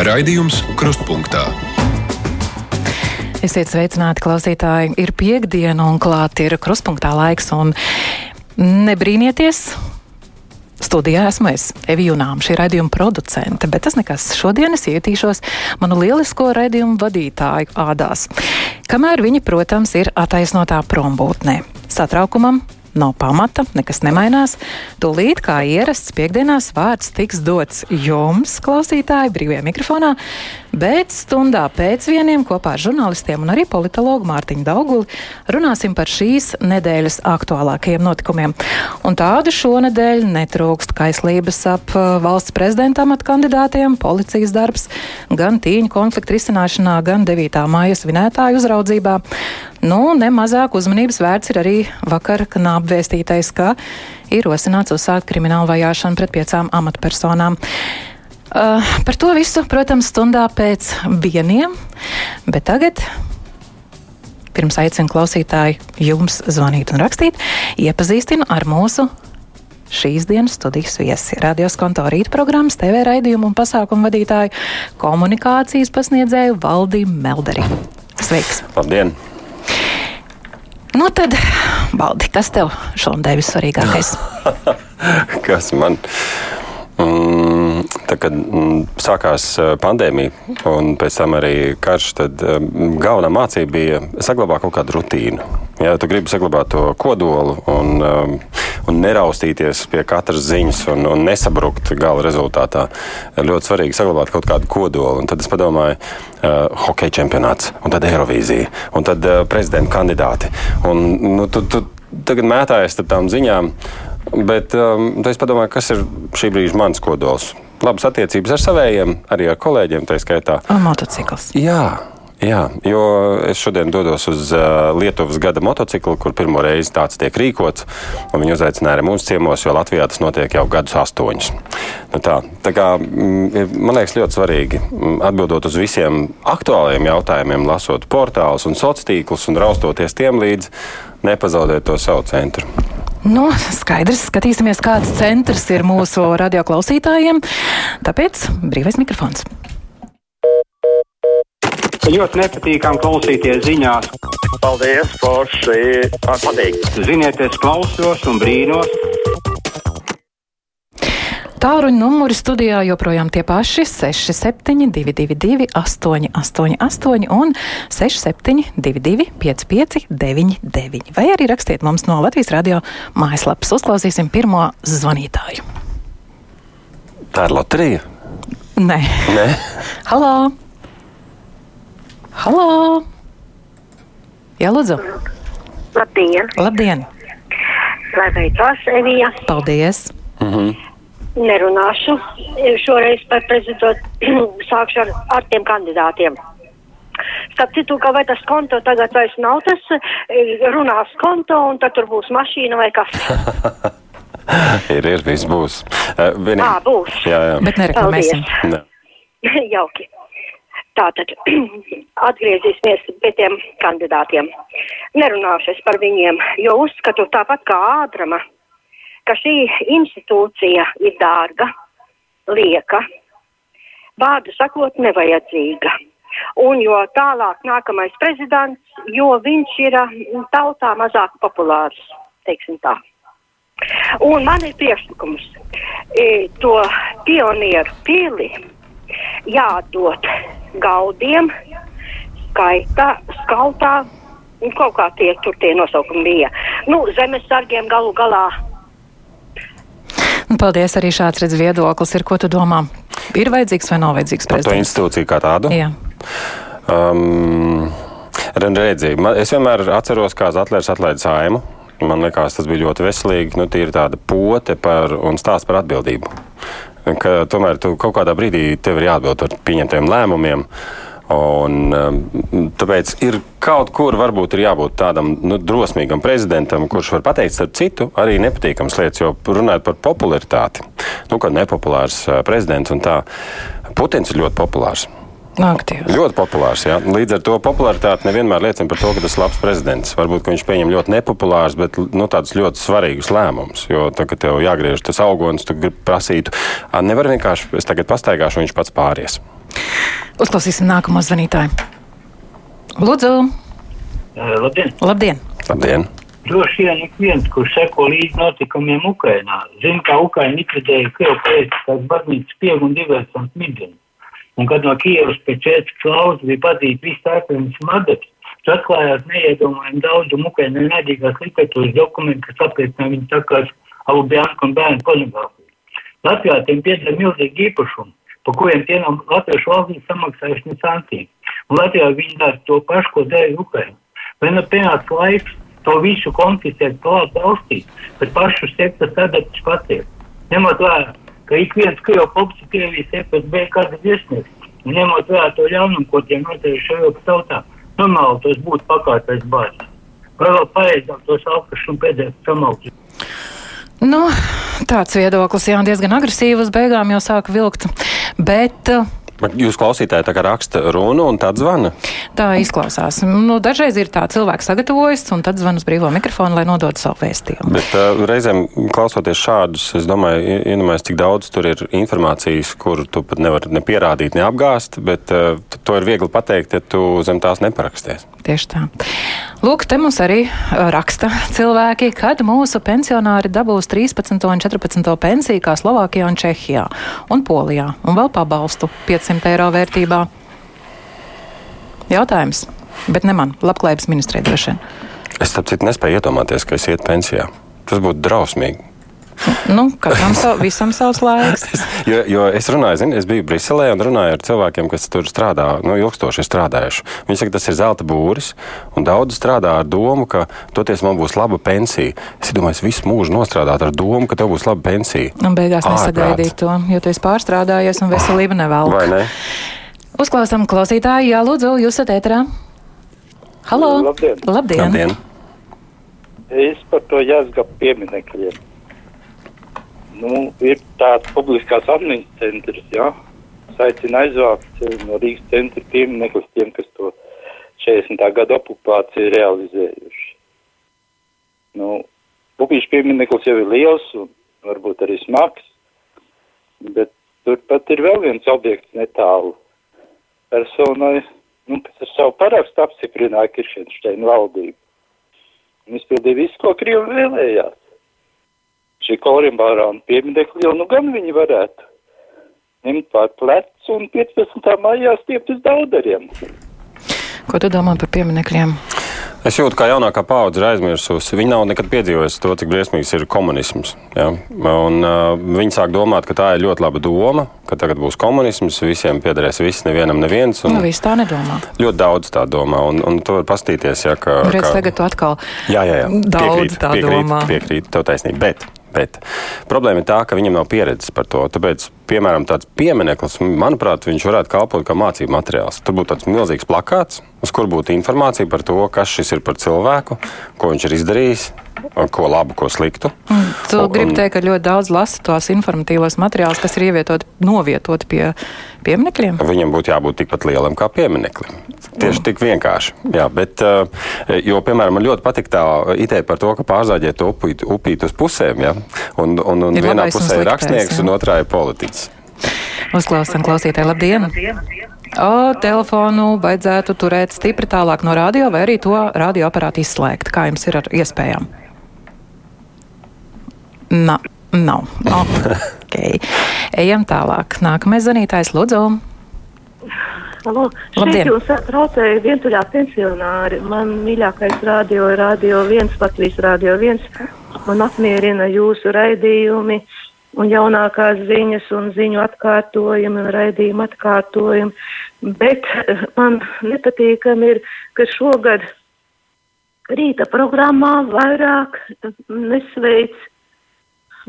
Raidījums Krustpunktā. Esiet sveicināti, klausītāji. Ir piekdiena un klāt ir krustpunktā laiks. Nebrīnieties, Studijā esmu es, Evija Junām, šī raidījuma producente, bet tas nekas. Šodien es ietīšos manu lielisko raidījumu vadītāju ādās. Kamēr viņi, protams, ir attaisnotā prombūtnē. Satraukumam nav pamata, nekas nemainās. Tūlīt, kā ierasts, piekdienās vārds tiks dots jums, klausītāji, brīvajā mikrofonā, bet stundā pēc vieniem kopā ar žurnālistiem un arī politologu Mārtiņu Dauguli runāsim par šīs nedēļas aktuālākajiem notikumiem. Un tādu šonadēļ netrūkst kaislības ap uh, valsts prezidenta amata kandidātiem, policijas darbs, gan tīņu konfliktu risināšanā, gan 9. māja svinētāju uzraudzībā. Nu, nemazāk uzmanības vērts ir arī vakar apvēstītais, ka ir rosināts uzsākt kriminālu vajāšanu pret piecām amatpersonām. Uh, par to visu, protams, stundā pēc vieniem, bet tagad pirms aicinu klausītāju jums zvanīt un rakstīt, iepazīstinu ar mūsu šīs dienas studijas viesi. Radios konto rīta programmas, TV raidījumu un pasākumu vadītāju, komunikācijas pasniedzēju Valdī Melderi. Sveiks! Labdien! Nu tad, Baldi, kas tev šodien vissvarīgākais? kas man? Mm, tā, kad mm, sākās pandēmija un pēc tam arī karš, tad um, galvenā mācība bija saglabāt kaut kādu rutīnu. Ja tu gribi saglabāt to kodolu un, um, un neraustīties pie katras ziņas un, un nesabrukt gala rezultātā, ir ļoti svarīgi saglabāt kaut kādu kodolu. Un tad es padomāju, uh, hokeja čempionāts, un tad Eirovīzija, un tad uh, prezidenta kandidāti. Un, nu, tu, tu, tagad mētājies ar tām ziņām. Bet um, es padomāju, kas ir šī brīža mans kodols. Labas attiecības ar saviem, arī ar kolēģiem, tā skaitā. Un motocikls. Jā. Jā, jo es šodien dodos uz uh, Lietuvas gada motociklu, kur pirmo reizi tāds tiek rīkots. Viņi uzaicināja arī mūsu ciemos, jo Latvijā tas notiek jau gadus astoņus. Nu tā, tā kā, mm, man liekas ļoti svarīgi mm, atbildot uz visiem aktuāliem jautājumiem, lasot portālus un sociālos tīklus un raustoties tiem līdzi, nepazaudēt to savu centru. Nu, skaidrs, skatīsimies, kāds centrs ir mūsu radioklausītājiem. Tāpēc brīvais mikrofons. Ļoti nepatīkami klausīties ziņās. Paldies, Forši! Man patīk! Ziniet, es klausos un brīnos. Tāruņa numuri studijā joprojām tie paši - 6722, 888 un 6722, 559, vai arī rakstiet mums no Latvijas radio mājaslapas. Uzklausīsim pirmo zvanītāju. Tā ir loterija? Nē. Nē. Halo! Halo! Jā, lūdzu! Labdien! Labdien! Lai veicās, Evija! Paldies! Mhm nerunāšu šoreiz par prezidentu, sākšu ar, ar tiem kandidātiem. Starp citu, ka vai tas konto tagad vairs nav tas, runās konto un tad tur būs mašīna vai kas. ir, ir, viss būs. Uh, vienīgi. Ā, būs. Jā, jā. Bet nereklamēsim. Jauki. Tātad atgriezīsimies pie tiem kandidātiem. Nerunāšu es par viņiem, jo uzskatu tāpat kā ādrama ka šī institūcija ir dārga, lieka, vārdu sakot, nevajadzīga. Un jo tālāk nākamais prezidents, jo viņš ir tautā mazāk populārs, teiksim tā. Un man ir priekšlikums e, to pionieru pili jādod gaudiem, skaitā, skautā, un kaut kā tie tur tie nosaukumi bija. Nu, zemesargiem galu galā Nu, paldies, arī šāds redz viedoklis ir. Ko tu domā? Ir vajadzīgs vai nav vajadzīgs prezidents? Par to institūciju kā tādu? Jā. Um, redzi, es vienmēr atceros, kā Zatlers atlaida saimu. Man liekas, tas bija ļoti veselīgi. Nu, tā ir tāda pote par, un stāsts par atbildību. Ka tomēr tu kaut kādā brīdī tev ir jāatbild par pieņemtiem lēmumiem. Uh, Un, um, tāpēc ir kaut kur varbūt ir jābūt tādam nu, drosmīgam prezidentam, kurš var pateikt, starp citu, arī nepatīkams lietas, jo runājot par popularitāti, nu, kad nepopulārs uh, prezidents un tā, Putins ir ļoti populārs. Aktīvs. Ļoti populārs. Jā. Līdz ar to popularitāte nevienmēr liecina par to, ka tas ir labs prezidents. Varbūt viņš pieņem ļoti nepopulārus, bet nu, tādus ļoti svarīgus lēmumus. Jo tad, kad tev jāgriež tas augonis, tu prasītu, nevar vienkārši es tagad pastaigāšu, viņš pats pāries. Uzklausīsim nākamo zvanītāju. Lūdzu! Labdien! Labdien! Labdien! Droši vien ik viens, kurš seko līdz notikumiem Ukrainā, zina, ka Ukraina likvidēja Krievu pēc baznīcas spiegu un diversants midzeni. Un kad no Kievas pēc četras klausas bija padzīta viss ārkārtas madats, tad atklājās neiedomājami daudzumu Ukrainai naidīgās literatūras dokumentu, kas apliecina viņu sakās Alubjānku un bērnu pornogrāfiju. Latvijā tiem pieder milzīgi īpašumi, pa kuriem tie nav latviešu valstīs samaksājuši ne santīm. Un Latvijā viņi dara to pašu, ko dēļ Ukraina. Vai nu pienāca laiks to visu konfiscēt klāt valstī, bet pašu sektas sadaļas patiek. Ņemot vērā, ka ik viens Krievu pops ir Krievijas FSB kāda viesnieks, ņemot vērā to ļaunumu, ko tie nodarījuši Eiropas tautā, normāli tos būtu pakārtais bāzes. Vai vēl pareizāk tos alkašu un pēdējos samaukt. Nu, tāds viedoklis, jā, diezgan agresīvs beigām jau sāka vilkt. Bet uh, Jūs klausītāji tā kā raksta runu un tad zvana? Tā izklausās. Nu, dažreiz ir tā, cilvēks sagatavojas un tad zvana uz brīvo mikrofonu, lai nodotu savu vēstījumu. Bet uh, reizēm klausoties šādus, es domāju, iedomājos, cik daudz tur ir informācijas, kuru tu pat nevari ne pierādīt, ne apgāst, bet uh, to ir viegli pateikt, ja tu zem tās neparaksties. Tieši tā. Lūk, te mums arī raksta cilvēki, kad mūsu pensionāri dabūs 13 un 14 pensiju kā Slovākijā un Čehijā un Polijā un vēl pabalstu 500 eiro vērtībā. Jautājums, bet ne man, labklājības ministrē droši vien. Es tam citu nespēju iedomāties, ka es ietu pensijā. Tas būtu drausmīgi. Nu, katram sav, visam savs laiks. jo, jo es runāju, zini, es biju Briselē un runāju ar cilvēkiem, kas tur strādā, nu, ilgstoši strādājuši. Viņi saka, tas ir zelta būris, un daudz strādā ar domu, ka toties man būs laba pensija. Es domāju, es visu mūžu nostrādāt ar domu, ka tev būs laba pensija. Un beigās nesagaidīt to, jo tu esi pārstrādājies un veselība nevēl. Vai ne? Uzklausām klausītāju, jā, lūdzu, jūs esat ēterā. Halo! Labdien! Labdien. Labdien. Es par to jāsaka pieminekļiem nu, ir tāds publiskās atmiņas centrs, jā. Es aicinu aizvākt eh, no Rīgas centra piemineklis tiem, kas to 40. gada okupāciju realizējuši. Nu, Pupīšu piemineklis jau ir liels un varbūt arī smags, bet turpat ir vēl viens objekts netālu personai, nu, kas ar savu parakstu apstiprināja Kiršensteina valdību. Un izpildīja visu, ko Krievi vēlējās šī Korimbārāna pieminekļa, jo nu gan viņi varētu ņemt pār plecu un 15. maijā stiept uz daudariem. Ko tu domā par pieminekļiem? Es jūtu, ka jaunākā paudze ir aizmirsusi. Viņa nav nekad piedzīvojusi to, cik briesmīgs ir komunisms. Ja? Un, uh, viņi sāk domāt, ka tā ir ļoti laba doma, ka tagad būs komunisms, visiem piederēs viss, nevienam neviens. Un nu, viss tā nedomā. Ļoti daudz tā domā, un, un to var pastīties. Ja, ka, Redz, ka... tagad tu atkal jā, jā, jā. daudz piekrīt, tā piekrīt, domā. Piekrīt, tev taisnība. Bet Bet problēma ir tā, ka viņam nav pieredzes par to. Tāpēc, piemēram, tāds piemineklis, manuprāt, viņš varētu kalpot kā mācību materiāls. Tur būtu tāds milzīgs plakāts, uz kur būtu informācija par to, kas šis ir par cilvēku, ko viņš ir izdarījis, ko labu, ko sliktu. Tu un, gribi teikt, ka ļoti daudz lasa tos informatīvos materiālus, kas ir ievietoti, novietoti pie pieminekļiem? Viņam būtu jābūt tikpat lielam kā piemineklim. Tieši tik vienkārši. Jā, bet, eh, jo, piemēram, man ļoti patīk tā ideja par to, ka pārzāģēt upīt, upīt uz pusēm. Ja? Un, un, un Ir vienā pusē ir rakstnieks, jā. un otrā ir politiķis. Uzklausām klausītāju, labdien! O, telefonu vajadzētu turēt stipri tālāk no radio, vai arī to radioaparātu izslēgt. Kā jums ir ar iespējām? Na, nav. Okay. Ejam tālāk. Nākamais zvanītājs, Lūdzu. Halo. Labdien. Šeit jūs traucēja vientuļā pensionāri. Man mīļākais radio ir radio viens, Latvijas radio viens. Man apmierina jūsu raidījumi un jaunākās ziņas un ziņu atkārtojumi un raidījumu atkārtojumi. Bet eh, man nepatīkam ir, ka šogad rīta programmā vairāk nesveic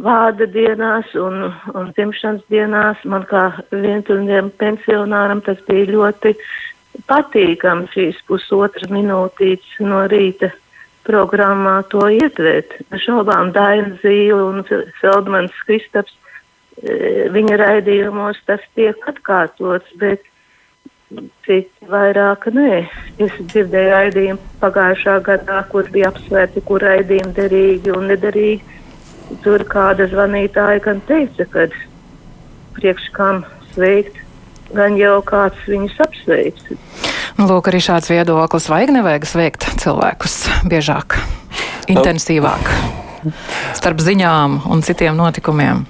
vārda dienās un, un dzimšanas dienās. Man kā vientuļiem pensionāram tas bija ļoti patīkami šīs pusotras minūtītes no rīta programmā to ietvert. Šaubām Daina Zīle un Feldmans Kristaps, e, viņa raidījumos tas tiek atkārtots, bet citi vairāk nē. Es dzirdēju raidījumu pagājušā gadā, kur bija apsvērti, kur raidījumi derīgi un nederīgi. Tur kāda zvanītāja gan teica, ka priekš kam sveikt gan jau kāds viņus apsveic. Lūk, arī šāds viedoklis. Vajag nevajag sveikt cilvēkus biežāk, intensīvāk, starp ziņām un citiem notikumiem.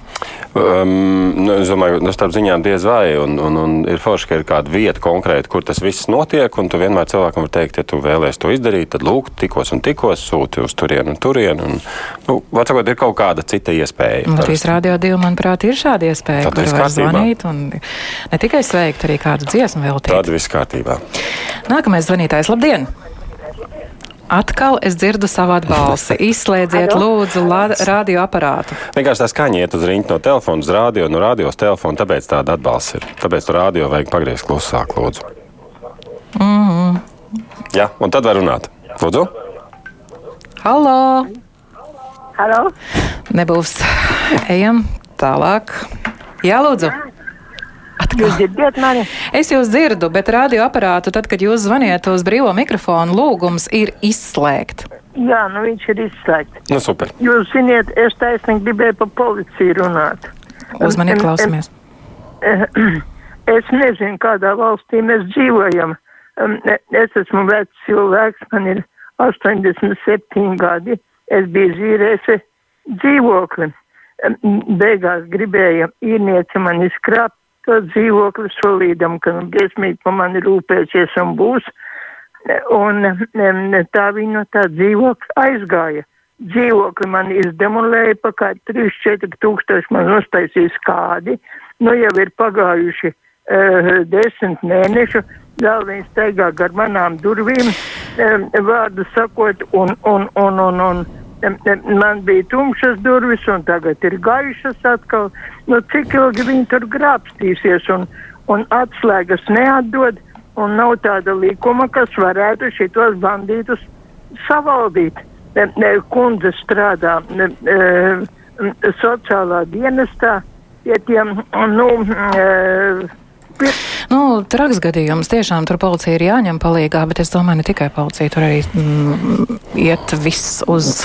Um, nu, es domāju, ka starp ziņām diez vai. Un, un, un ir forši, ka ir kāda vieta konkrēti, kur tas viss notiek. Un tu vienmēr cilvēkam var teikt, ja tu vēlēsies to izdarīt, tad lūk, tikos un tikos sūti uz turieni un turieni. Un, nu, Vecākot, ir kaut kāda cita iespēja. Latvijas Rādio 2, manuprāt, ir šāda iespēja, Tad kur var kārtībā. zvanīt un ne tikai sveikt, arī kādu dziesmu veltīt. Tad viss kārtībā. Nākamais zvanītājs, labdien! Atkal es dzirdu savu atbalsi. Izslēdziet, lūdzu, radioaparātu. Vienkārši tā skaņa iet uz rīņķa no telefona uz rādio, no rādio uz telefonu, tāpēc tāda atbalsts ir. Tāpēc tur rādio vajag pagriezt klusāk, lūdzu. Mm. Jā, un tad var runāt. Lūdzu. Halo! Halo? Nebūs. Ejam tālāk. Jā, lūdzu. Jūs dzirdat mani? Es jūs dzirdu, bet radioaparātu, tad, kad jūs zvaniet uz brīvo mikrofonu, lūgums ir izslēgt. Jā, nu viņš ir izslēgts. Nu, super. Jūs ziniet, es taisnīgi gribēju par policiju runāt. Uzmanīgi klausamies. Es nezinu, kādā valstī mēs dzīvojam. Es esmu vecs cilvēks, man ir 87 gadi. Es biju zīrējusi dzīvokli. Beigās gribēja īrniece man izkrāpt to dzīvokli solīdam, ka nu, briesmīgi par mani rūpēsies un būs. Un tā viņa no tā dzīvokļa aizgāja. Dzīvokli man izdemolēja pa kā 3-4 tūkstoši man uztaisīja skādi. Nu jau ir pagājuši uh, desmit mēnešu. Vēl viņi staigā gar manām durvīm, um, vārdu sakot, un, un, un, un, un um, man bija tumšas durvis, un tagad ir gaišas atkal. Nu, cik ilgi viņi tur grābstīsies, un, un atslēgas neatdod, un nav tāda likuma, kas varētu šitos bandītus savaldīt. Ne, ne, kundze strādā ne, e, sociālā dienestā pie tiem, nu, e, pie, Nu, traks gadījums. Tiešām tur policija ir jāņem palīgā, bet es domāju, ne tikai policija. Tur arī mm, iet viss uz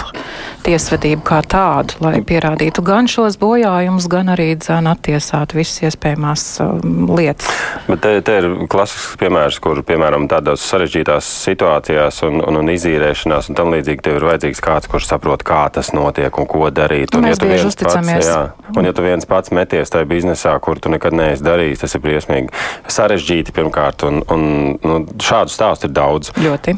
tiesvedību kā tādu, lai pierādītu gan šos bojājumus, gan arī dzēn attiesātu visas iespējamās um, lietas. Bet te, te ir klasisks piemērs, kur, piemēram, tādās sarežģītās situācijās un, un, un izīrēšanās un tam līdzīgi tev ir vajadzīgs kāds, kurš saprot, kā tas notiek un ko darīt. Nu, Un, mēs tu viens pats, uzticamies. jā, un ja tu viens pats meties tajā biznesā, kur tu nekad neesi darījis, tas ir briesmīgi sarežģīti pirmkārt, un, un nu, šādu stāstu ir daudz. Ļoti.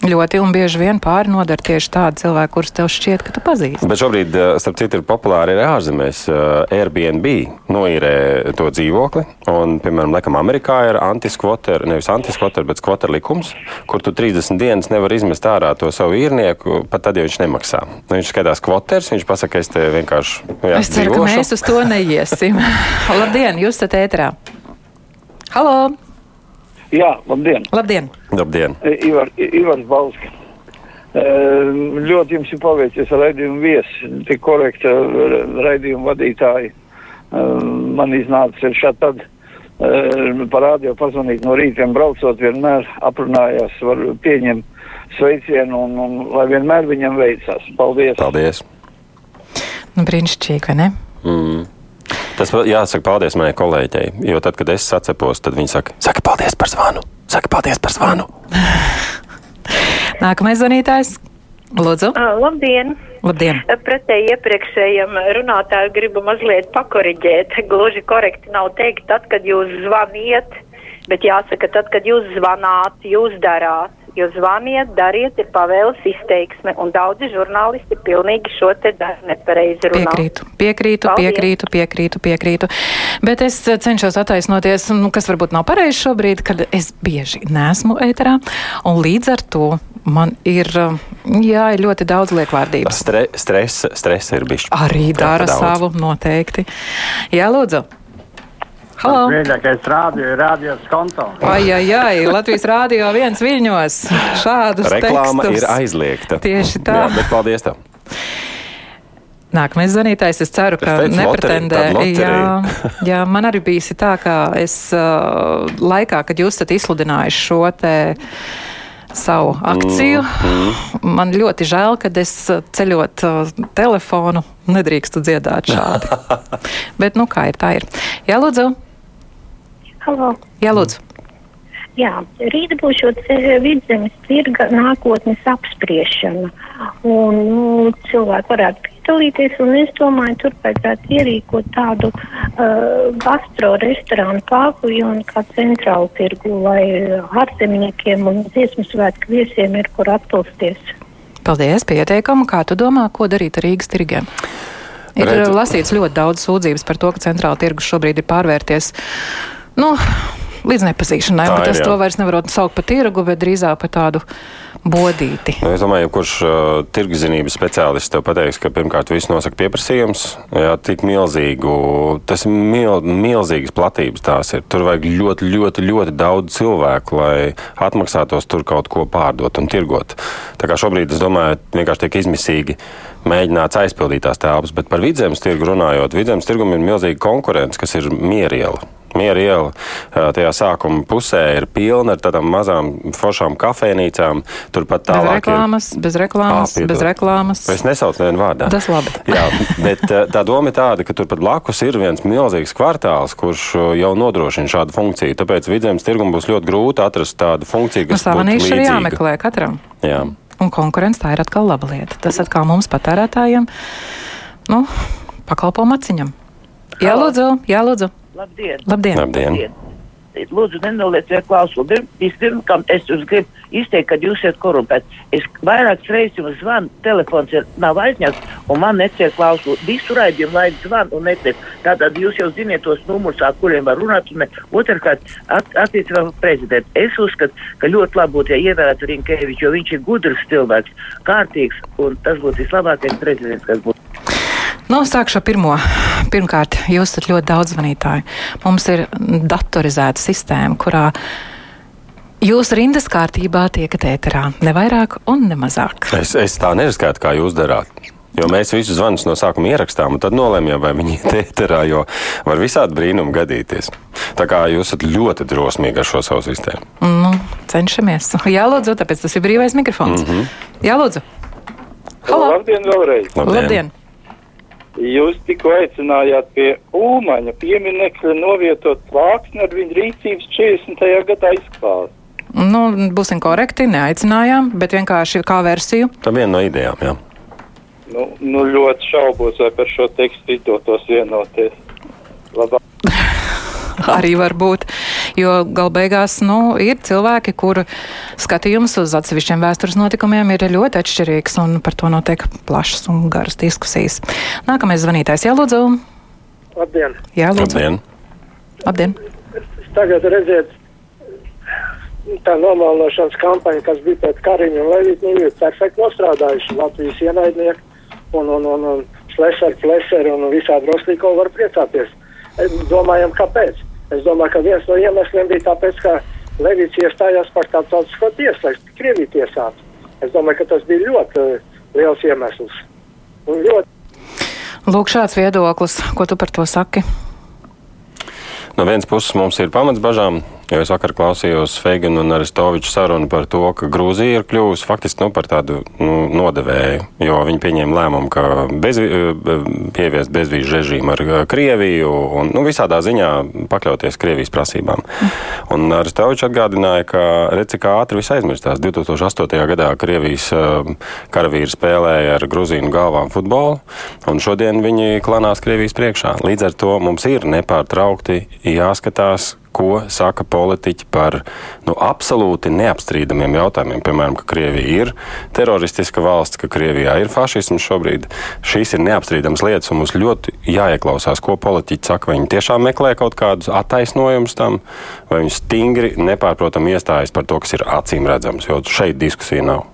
Ļoti, un bieži vien pāri nodara tieši tādi cilvēki, kurus tev šķiet, ka tu pazīsti. Bet šobrīd, eh, starp citu, ir populāri arī ārzemēs. eh, Airbnb noīrē to dzīvokli. Un, piemēram, laikam, Amerikā ir antiskvoter, nevis antiskvoter, bet skvoter likums, kur tu 30 dienas nevar izmest ārā to savu īrnieku, pat tad, ja viņš nemaksā. Nu, viņš skatās kvoters, viņš pasaka, es te vienkārši. Jā, Es ceru, ka mēs uz to neiesim. Labdien, jūs esat ēterā. Halo! Jā, labdien! Labdien! Labdien! E, Ivar, I- Ivars Balska. E, ļoti jums ir paveicies ar raidījumu viesi, tik korekta ra- raidījuma vadītāji. E, man iznāca ir šādi tad par rādio pazvanīt no rītiem braucot, vienmēr aprunājās, var pieņemt sveicienu un, un lai vienmēr viņam veicas. Paldies! Paldies! Nu, brīnišķīgi, vai ne? Mm. Tas jāsaka paldies manai kolēģei, jo tad, kad es sacepos, tad viņi saka, saka paldies par zvanu, saka paldies par zvanu. Nākamais zvanītājs. Lūdzu. Labdien! Labdien! Pretēji iepriekšējam runātājam gribu mazliet pakoriģēt. Gluži korekti nav teikt, tad, kad jūs zvaniet, bet jāsaka, tad, kad jūs zvanāt, jūs darāt. Jūs zvaniet, dariet, ir pavēles izteiksme, un daudzi žurnālisti pilnīgi šo te dara nepareizi runā. Piekrītu, piekrītu, Paldies. piekrītu, piekrītu, piekrītu. Bet es eh, cenšos attaisnoties, nu, kas varbūt nav pareizi šobrīd, kad es bieži nesmu ēterā, un līdz ar to man ir, eh, jā, ir ļoti daudz liekvārdības. Stre, stresa, stresa ir bišķi. Arī dara savu noteikti. Jā, lūdzu. Halo! Mīļākais rādio ir rādījums konto. Ai, ai, ai, Latvijas rādio viens viļņos. Šādus Reklāma tekstus. ir aizliegta. Tieši tā. Jā, bet paldies tev. Nākamais zvanītājs, es ceru, ka Es nepretendē. loterija, tāda Jā, jā, man arī bija tā, ka es uh, laikā, kad jūs esat izsludinājuši šo te savu akciju, Mm, man ļoti žēl, ka es ceļot uh, telefonu nedrīkstu dziedāt šādi. Bet, nu, kā ir, tā ir. Jā, lūdzu. Halo. Jā, lūdzu. Jā, rīt būs šo vidzemes tirga nākotnes apspriešana. Un, nu, cilvēki varētu piedalīties, un es domāju, tur vajadzētu ierīkot tādu uh, gastro restorānu paviljonu kā centrālu tirgu, lai ārzemniekiem un dziesmu svētku viesiem ir kur atpūsties. Paldies, pieteikumu. Kā tu domā, ko darīt ar Rīgas tirgiem? Ir Redz... lasīts ļoti daudz sūdzības par to, ka centrāla tirgus šobrīd ir pārvērties. Nu, līdz nepazīšanai. Tā ir, es jā. to vairs nevaru saukt par tirgu, bet drīzāk par tādu bodīti. Nu, es domāju, ka kurš uh, tirgzinības speciālists tev pateiks, ka pirmkārt viss nosaka pieprasījums, jā, tik milzīgu, tas ir mil, milzīgas platības tās ir. Tur vajag ļoti, ļoti, ļoti daudz cilvēku, lai atmaksātos tur kaut ko pārdot un tirgot. Tā kā šobrīd, es domāju, vienkārši tiek izmisīgi mēģināts aizpildīt tās telpas, bet par vidzemes tirgu runājot, vidzemes tirgum ir milzīga konkurence, kas ir mieriela. Miera iela tajā sākuma pusē ir pilna ar tādām mazām foršām kafejnīcām. Turpat tālāk. Bez reklāmas, ir... bez reklāmas, à, bez reklāmas. Es nesaucu nevienu vārdā. Tas labi. Jā, bet tā doma ir tāda, ka turpat blakus ir viens milzīgs kvartāls, kurš jau nodrošina šādu funkciju. Tāpēc vidzemes tirgum būs ļoti grūti atrast tādu funkciju, kas nu, būtu līdzīga. ir jāmeklē katram. Jā. Un konkurence tā ir atkal laba lieta. Tas atkal mums patērētājiem, nu, pakalpo maciņam. Jā, lūdzu, jā, lūdzu. Labdien! Labdien. Labdien. Labdien. Lūdzu, nenolieciet klausumu. Vispirms, kam es jums gribu izteikt, ka jūs esat korumpēti. Es vairākas reizes jums zvanu, telefons ir, nav aizņemts, un man neciet klausulu. Visu raidījumu laiku zvanu un neciet. Tātad jūs jau ziniet tos numurus, ar kuriem var runāt. Un otrkārt, at, attiecībā par prezidentu. Es uzskatu, ka ļoti labi būtu, ja ievērētu Rinkēviču, jo viņš ir gudrs cilvēks, kārtīgs, un tas būtu vislabākais prezidents, kas būtu. Nu, sākšu ar pirmo. Pirmkārt, jūs esat ļoti daudz zvanītāji. Mums ir datorizēta sistēma, kurā Jūs rindas kārtībā tiekat ēterā, ne vairāk un ne mazāk. Es, es tā neriskētu, kā jūs darāt. Jo mēs visus zvanus no sākuma ierakstām, un tad nolēmjam, vai viņi ir ēterā, jo var visādi brīnumi gadīties. Tā kā jūs esat ļoti drosmīgi ar šo savu sistēmu. Nu, cenšamies. Jā, lūdzu, tāpēc tas ir brīvais mikrofons. Mm -hmm. Jā, lūdzu. Halo. Labdien, vēlreiz. Labdien. Labdien. Jūs tikko aicinājāt pie Ulmaņa pieminekļa novietot plāksni ar viņa rīcības 40. gadā izklāstu. Nu, būsim korekti, neaicinājām, bet vienkārši kā versiju. Tā viena no idejām, jā. Nu, nu ļoti šaubos, vai par šo tekstu izdotos vienoties. Labāk. Arī var būt jo gal beigās nu, ir cilvēki, kuru skatījums uz atsevišķiem vēstures notikumiem ir ļoti atšķirīgs, un par to notiek plašas un garas diskusijas. Nākamais zvanītājs, jā, lūdzu. Labdien! Jā, lūdzu. Labdien! Labdien. Tagad redziet, tā nomalnošanas kampaņa, kas bija pēc Kariņa un Levita, viņi ir perfekti nostrādājuši Latvijas ienaidnieki un, un, un, un Šleseri, Fleseri un visādi Roslīko var priecāties. Domājam, kāpēc? Es domāju, ka viens no iemesliem bija tāpēc, ka Levits iestājās par starptautisko tiesu, lai Krieviju tiesātu. Es domāju, ka tas bija ļoti uh, liels iemesls. Un ļoti. Lūk, šāds viedoklis, ko tu par to saki? No vienas puses mums ir pamats bažām, Jo es vakar klausījos Feigana un Aristoviča sarunu par to, ka Grūzija ir kļuvusi faktiski nu, par tādu nu, nodevēju, jo viņi pieņēma lēmumu, ka bez, pieviest bezvīžu režīmu ar Krieviju un nu, visādā ziņā pakļauties Krievijas prasībām. Un Aristovičs atgādināja, ka redz, cik ātri viss aizmirstās. 2008. gadā Krievijas karavīri spēlēja ar Grūzīnu galvām futbolu, un šodien viņi klanās Krievijas priekšā. Līdz ar to mums ir nepārtraukti jāskatās, ko saka politiķi par nu, absolūti neapstrīdamiem jautājumiem. Piemēram, ka Krievija ir teroristiska valsts, ka Krievijā ir fašisms šobrīd. Šīs ir neapstrīdamas lietas, un mums ļoti jāieklausās, ko politiķi saka. Vai viņi tiešām meklē kaut kādus attaisnojumus tam, vai viņi stingri nepārprotami iestājas par to, kas ir acīm redzams, jo šeit diskusija nav.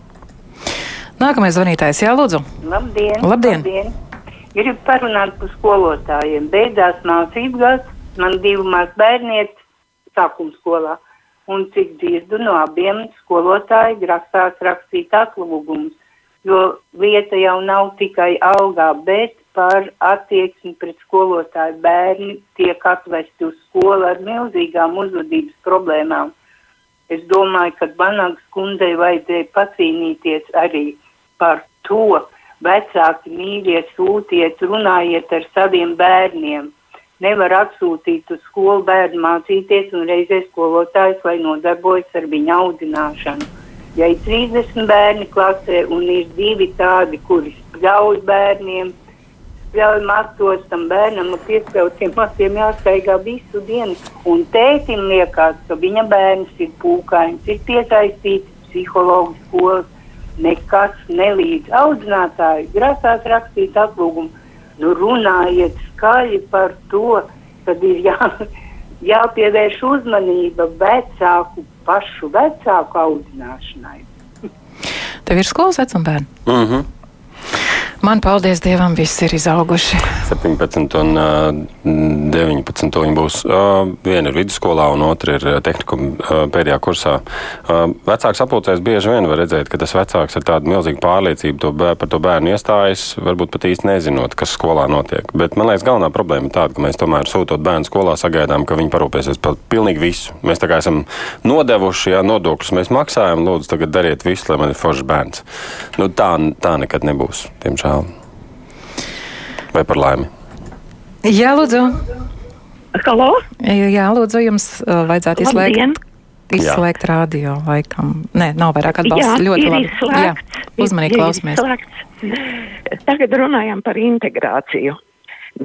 Nākamais zvanītājs, Jā, Lūdzu. Labdien! Labdien. Labdien. Gribu parunāt par skolotājiem. Beidzās mācību gads, man divi maz bērnieti sākuma skolā. Un cik dzirdu no abiem skolotāji grasās rakstīt atlūgumus, jo lieta jau nav tikai algā, bet par attieksmi pret skolotāju bērni tiek atvesti uz skolu ar milzīgām uzvedības problēmām. Es domāju, ka Banagas kundzei vajadzēja pacīnīties arī par to, vecāki mīļiet, sūtiet, runājiet ar saviem bērniem nevar atsūtīt uz skolu bērnu mācīties un reizē skolotājs, lai nodarbojas ar viņa audzināšanu. Ja ir 30 bērni klasē un ir divi tādi, kuri spļauj bērniem, spļauj matos tam bērnam un piespļautiem matiem jāstaigā visu dienu. Un tētim liekas, ka viņa bērns ir pūkains, ir piesaistīts psihologu skolas, nekas nelīdz. Audzinātāji grasās rakstīt atlūgumu, nu runājiet skaļi par to, kad ir jā, jāpievērš uzmanība vecāku, pašu vecāku audzināšanai. Tev ir skolas vecuma bērni? Mm -hmm. Man, paldies Dievam, viss ir izauguši. 17 un uh, 19 viņi būs. Uh, viena ir vidusskolā, un otra ir tehnikuma uh, pēdējā kursā. Vecāks apulcēs bieži vien var redzēt, ka tas vecāks ar tādu milzīgu pārliecību to bēr, par to bērnu iestājas, varbūt pat īsti nezinot, kas skolā notiek. Bet man liekas, galvenā problēma ir tāda, ka mēs tomēr sūtot bērnu skolā sagaidām, ka viņi parūpēsies par pilnīgi visu. Mēs tā kā esam nodevuši, jā, nodokļus mēs maksājam, lūdzu, tagad dariet visu, lai man ir foršs bērns. Nu, tā, tā nekad nebūs, diemžēl vai par laimi? Jā, lūdzu. Halo? Jā, lūdzu, jums uh, vajadzētu izslēgt. Labdien. Izslēgt Jā. radio, laikam. Nē, nav vairāk atbalsta. Jā, ļoti labi. izslēgts. Jā, uzmanīgi Ir klausamies. izslēgts. Tagad runājam par integrāciju.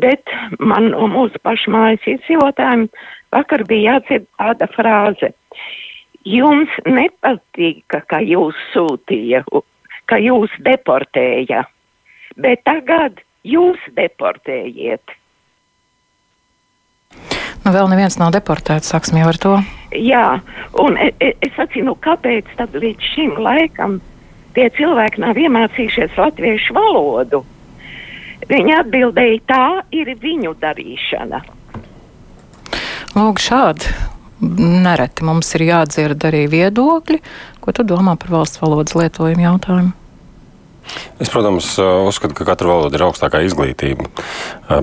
Bet man no mūsu pašu mājas iedzīvotājiem vakar bija jādzird tāda frāze. Jums nepatīk, ka jūs sūtīja, ka jūs deportēja, bet tagad jūs deportējiet. Nu, vēl neviens nav deportēts, sāksim jau ar to. Jā, un e- e- es atceros, kāpēc tad līdz šim laikam tie cilvēki nav iemācījušies latviešu valodu. Viņi atbildēja, tā ir viņu darīšana. Lūk, šādi. Nereti mums ir jādzird arī viedokļi. Ko tu domā par valsts valodas lietojumu jautājumu? Es, protams, uzskatu, ka katra valoda ir augstākā izglītība.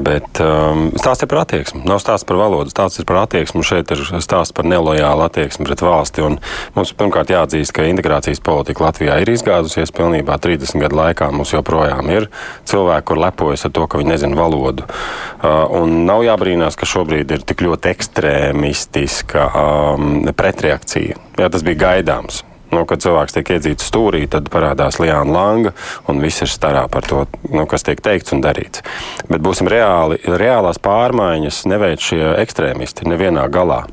Bet um, stāsts ir par attieksmi. Nav stāsts par valodu, stāsts ir par attieksmi. Šeit ir stāsts par nelojālu attieksmi pret valsti. Un mums pirmkārt jāatzīst, ka integrācijas politika Latvijā ir izgāzusies pilnībā 30 gadu laikā. Mums joprojām ir cilvēki, kur lepojas ar to, ka viņi nezina valodu. Uh, un nav jābrīnās, ka šobrīd ir tik ļoti ekstrēmistiska um, pretreakcija. Jā, tas bija gaidāms. Nu, kad cilvēks tiek iedzīts stūrī, tad parādās Liāna Langa, un viss ir starā par to, nu, kas tiek teikts un darīts. Bet būsim reāli, reālās pārmaiņas neveic šie ekstrēmisti nevienā galā.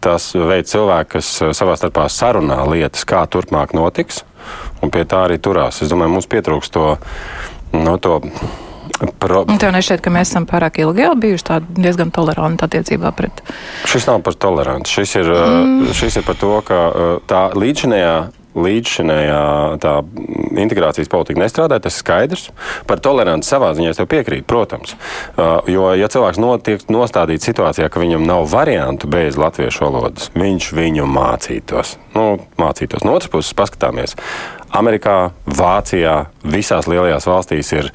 Tas veids cilvēki, kas savā starpā sarunā lietas, kā turpmāk notiks, un pie tā arī turās. Es domāju, mums pietrūks to. No to Pro... Tev nešķiet, ka mēs esam pārāk ilgi jau bijuši tādi diezgan toleranti attiecībā pret. Šis nav par toleranci. Šis ir, mm. šis ir par to, ka tā līdzinējā līdzšinējā tā integrācijas politika nestrādā, tas ir skaidrs. Par toleranci savā ziņā es tev piekrītu, protams. Uh, jo, ja cilvēks notiek nostādīts situācijā, ka viņam nav variantu bez latviešu valodas, viņš viņu mācītos. Nu, mācītos. No otras puses, paskatāmies. Amerikā, Vācijā, visās lielajās valstīs ir,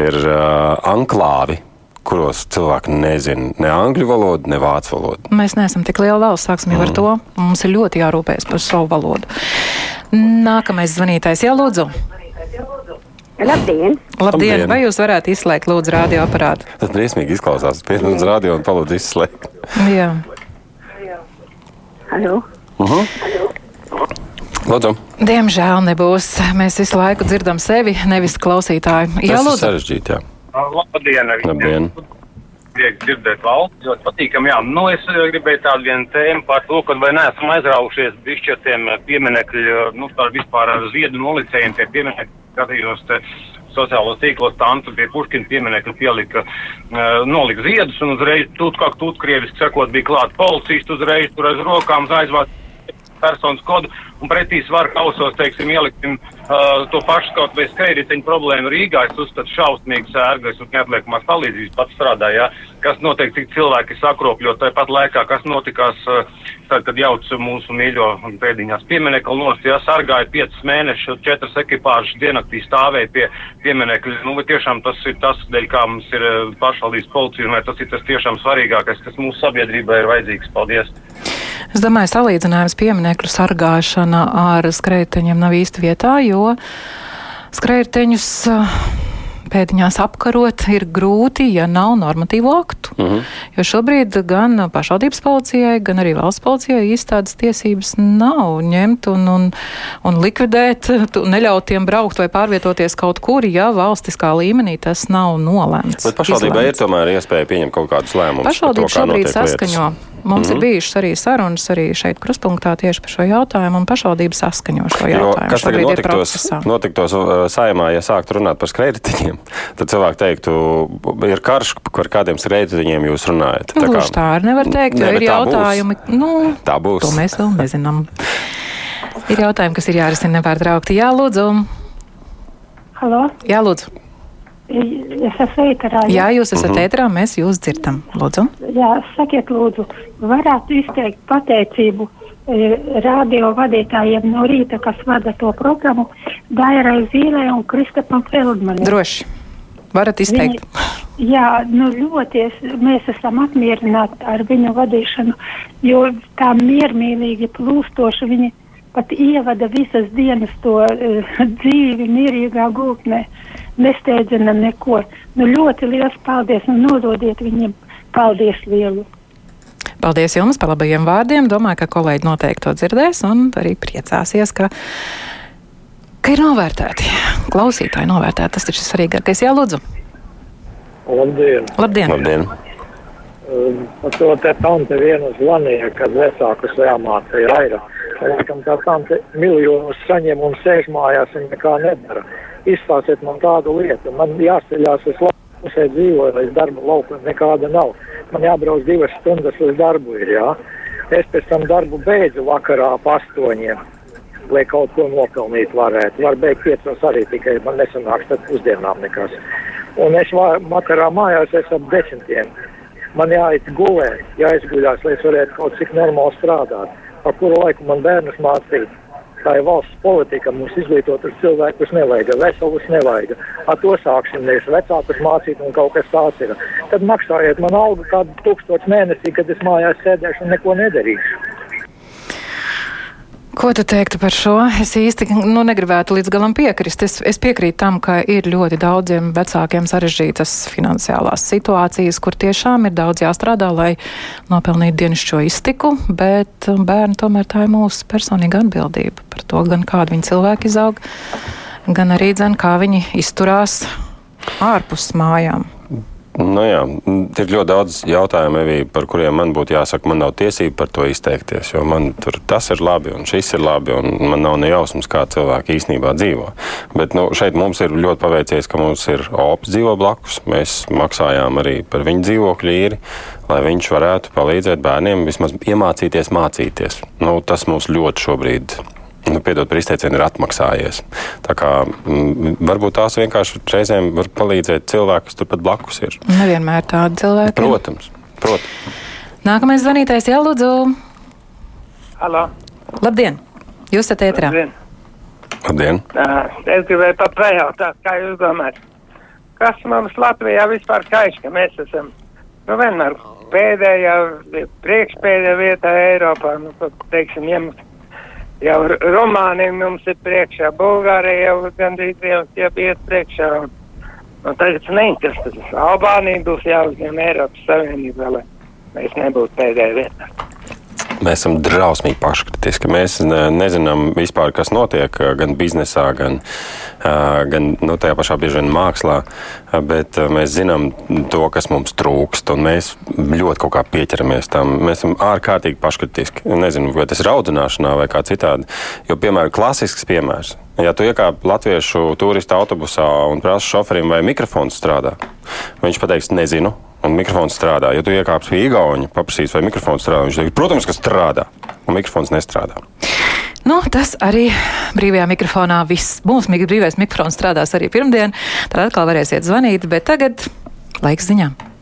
ir uh, anklāvi, kuros cilvēki nezina ne angļu valodu, ne vācu valodu. Mēs neesam tik liela valsts, sāksim jau mm. ar to. Mums ir ļoti jārūpējas par savu valodu. Nākamais zvanītājs, jā, lūdzu. Labdien! Labdien! Labdien. Vai jūs varētu izslēgt lūdzu radioaparātu? Tas briesmīgi izklausās. Piedod uz radio un palūdzu izslēgt. Jā. Halo? Uh -huh. Lūdzu. Diemžēl nebūs. Mēs visu laiku dzirdam sevi, nevis klausītāju. Jā, lūdzu. sarežģīti, jā. Labdien! Labdien! Prieks dzirdēt valsts, ļoti patīkam. Jā, nu es eh, gribēju tādu vienu tēmu par to, ka vai neesam aizraujušies bišķi ar tiem eh, pieminekļu, nu par vispār ar ziedu nolicējiem tie pieminekļi, skatījos te sociālos tīklos tantu pie Puškina pieminekļa pielika, uh, nolika ziedus un uzreiz tūt, kā tūt krieviski sakot, bija klāt policists uzreiz tur aiz rokām aizvāc personas kodu un pretī svaru kausos, teiksim, ieliksim uh, to pašu kaut vai skrējriteņu problēmu Rīgā. Es uzskatu šausmīgi sērgais un neatliekamās palīdzības pats strādāja. Kas notiek, cik cilvēki sakropļo tāpat laikā, kas notikās uh, tad, kad jauc mūsu mīļo pēdiņās pieminekli nost, jā, sargāja piecas mēnešus, četras ekipāžas diennaktī stāvēja pie pieminekļa. Nu, tiešām tas ir tas, dēļ kā mums ir uh, pašvaldības policija, un vai tas ir tas tiešām svarīgākais, kas mūsu sabiedrībai ir vajadzīgs. Paldies! Es domāju, salīdzinājums pieminekļu sargāšana ar skrējteņiem nav īsti vietā, jo skrējteņus uh, pēdiņās apkarot ir grūti, ja nav normatīvu aktu. Mhm. Uh -huh. Jo šobrīd gan pašvaldības policijai, gan arī valsts policijai īstādas tiesības nav ņemt un, un, un likvidēt, neļaut tiem braukt vai pārvietoties kaut kur, ja valstiskā līmenī tas nav nolēmts. Bet pašvaldībai ir tomēr iespēja pieņemt kaut kādus lēmumus. Pašvaldība šobrīd saskaņo. Lietas. Mums mm -hmm. ir bijušas arī sarunas arī šeit krustpunktā tieši par šo jautājumu, un pašvaldība saskaņo šo jautājumu. Jo, kas tagad notiktos, notiktos saimā, ja sāktu runāt par skrējētiņiem? Tad cilvēki teiktu, ir karš, par kādiem skrējētiņiem jūs runājat. Tā, kā, tā arī nevar teikt, jo ne, ir jautājumi, būs. nu, tā būs. To mēs vēl nezinām. ir jautājumi, kas ir jārisina nepārtraukti. Jā, lūdzu. Halo? Jā, lūdzu. Es esmu ēterā. Jā, jā jūs esat uh -huh. ēterā, mēs jūs dzirdam. Lūdzu. Jā, sakiet, lūdzu, varētu izteikt pateicību e, radio vadītājiem no rīta, kas vada to programmu, Dairai Zīlē un Kristapam Feldmanim. Droši. Varat izteikt. Viņi, jā, nu ļoti es, mēs esam apmierināti ar viņu vadīšanu, jo tā miermīlīgi plūstoši viņi pat ievada visas dienas to uh, dzīvi mierīgā gultnē. Nesteidzina neko. Nu, ļoti liels paldies un nododiet viņiem paldies lielu. Paldies jums par labajiem vārdiem. Domāju, ka kolēģi noteikti to dzirdēs un arī priecāsies, ka, ka ir novērtēti. Klausītāji novērtēti. Tas taču ir svarīgākais. Jā, lūdzu. Labdien! Labdien. Labdien. Um, par to te tante vienu zvanīja, kad vecākus jāmācīja vairāk. Laikam tā tante miljonus saņem un sēž mājās, viņa nekā nedara. Izstāstiet man tādu lietu. Man jāceļās uz pusē dzīvoju, lai darba laukuma nekāda nav. Man jābrauc divas stundas uz darbu ir, jā. Es pēc tam darbu beidzu vakarā ap astoņiem, lai kaut ko nopelnīt varētu. Var beigt piecos arī tikai, man nesanāks tad pusdienām nekas. Un es vakarā mājās esmu ap desmitiem. Man jāiet gulēt, jāizguļās, lai es varētu kaut cik normāli strādāt. Pa kuru laiku man bērnus mācīt? Tā ir valsts politika, mums izglītot uz cilvēkus nevajag, veselus nevajag. Ar to sāksim, nevis vecākus mācīt un kaut kas tāds ir. Tad maksājiet man algu kādu tūkstošu mēnesī, kad es mājās sēdēšu un neko nedarīšu. Ko tu teiktu par šo? Es īsti nu, negribētu līdz galam piekrist. Es, es piekrītu tam, ka ir ļoti daudziem vecākiem sarežģītas finansiālās situācijas, kur tiešām ir daudz jāstrādā, lai nopelnītu dienascho iztiku, bet um, bērni tomēr tā ir mūsu personīga atbildība par to, gan kādu viņi cilvēki izaug, gan arī dzen, kā viņi izturās ārpus mājām. Nu jā, ir ļoti daudz jautājumu, Evī, par kuriem man būtu jāsaka, man nav tiesība par to izteikties. Jo man tur tas ir labi, un šis ir labi, un man nav ne jausmas, kā cilvēki īstenībā dzīvo. Bet nu, šeit mums ir ļoti paveicies, ka mums ir ops dzīvo blakus. Mēs maksājām arī par viņu dzīvokļu īri, lai viņš varētu palīdzēt bērniem vismaz iemācīties mācīties. Nu, tas mums ļoti šobrīd nu, piedod par izteicienu, ir atmaksājies. Tā kā m, mm, varbūt tās vienkārši reizēm var palīdzēt cilvēki, kas turpat blakus ir. Nevienmēr tādi cilvēki. Protams, protams. Nākamais zvanītājs, jā, lūdzu. Halo. Labdien! Jūs esat ētrā. Labdien! Labdien. Uh, es gribēju pajautāt, kā jūs domājat, kas mums Latvijā vispār kaiš, ka mēs esam nu, vienmēr pēdējā, priekšpēdējā vietā Eiropā, nu, teiksim, ņemt jau Rumānija mums ir priekšā, Bulgārija jau gandrīz jau, jau iet priekšā. Un, un tagad neinteresēs. Albānija būs jāuzņem Eiropas Savienībā, lai mēs nebūtu pēdējā vietā. Mēs esam drausmīgi paškritiski. Mēs nezinām vispār, kas notiek gan biznesā, gan, gan nu, tajā pašā bieži vien mākslā, bet mēs zinām to, kas mums trūkst, un mēs ļoti kaut kā pieķeramies tam. Mēs esam ārkārtīgi paškritiski. Nezinu, vai tas ir audzināšanā vai kā citādi. Jo, piemēram, klasisks piemērs. Ja tu iekāp latviešu turistu autobusā un prasa šoferim, vai mikrofons strādā, viņš pateiks, nezinu, un mikrofons strādā. Ja tu iekāpsi pie Igaunijas, paprasīs, vai mikrofons strādā, viņš teiks, protams, ka strādā, un mikrofons nestrādā. Nu, tas arī brīvajā mikrofonā viss. Mūsu brīvais mikrofons strādās arī pirmdien. Tad atkal varēsiet zvanīt, bet tagad laiks ziņām.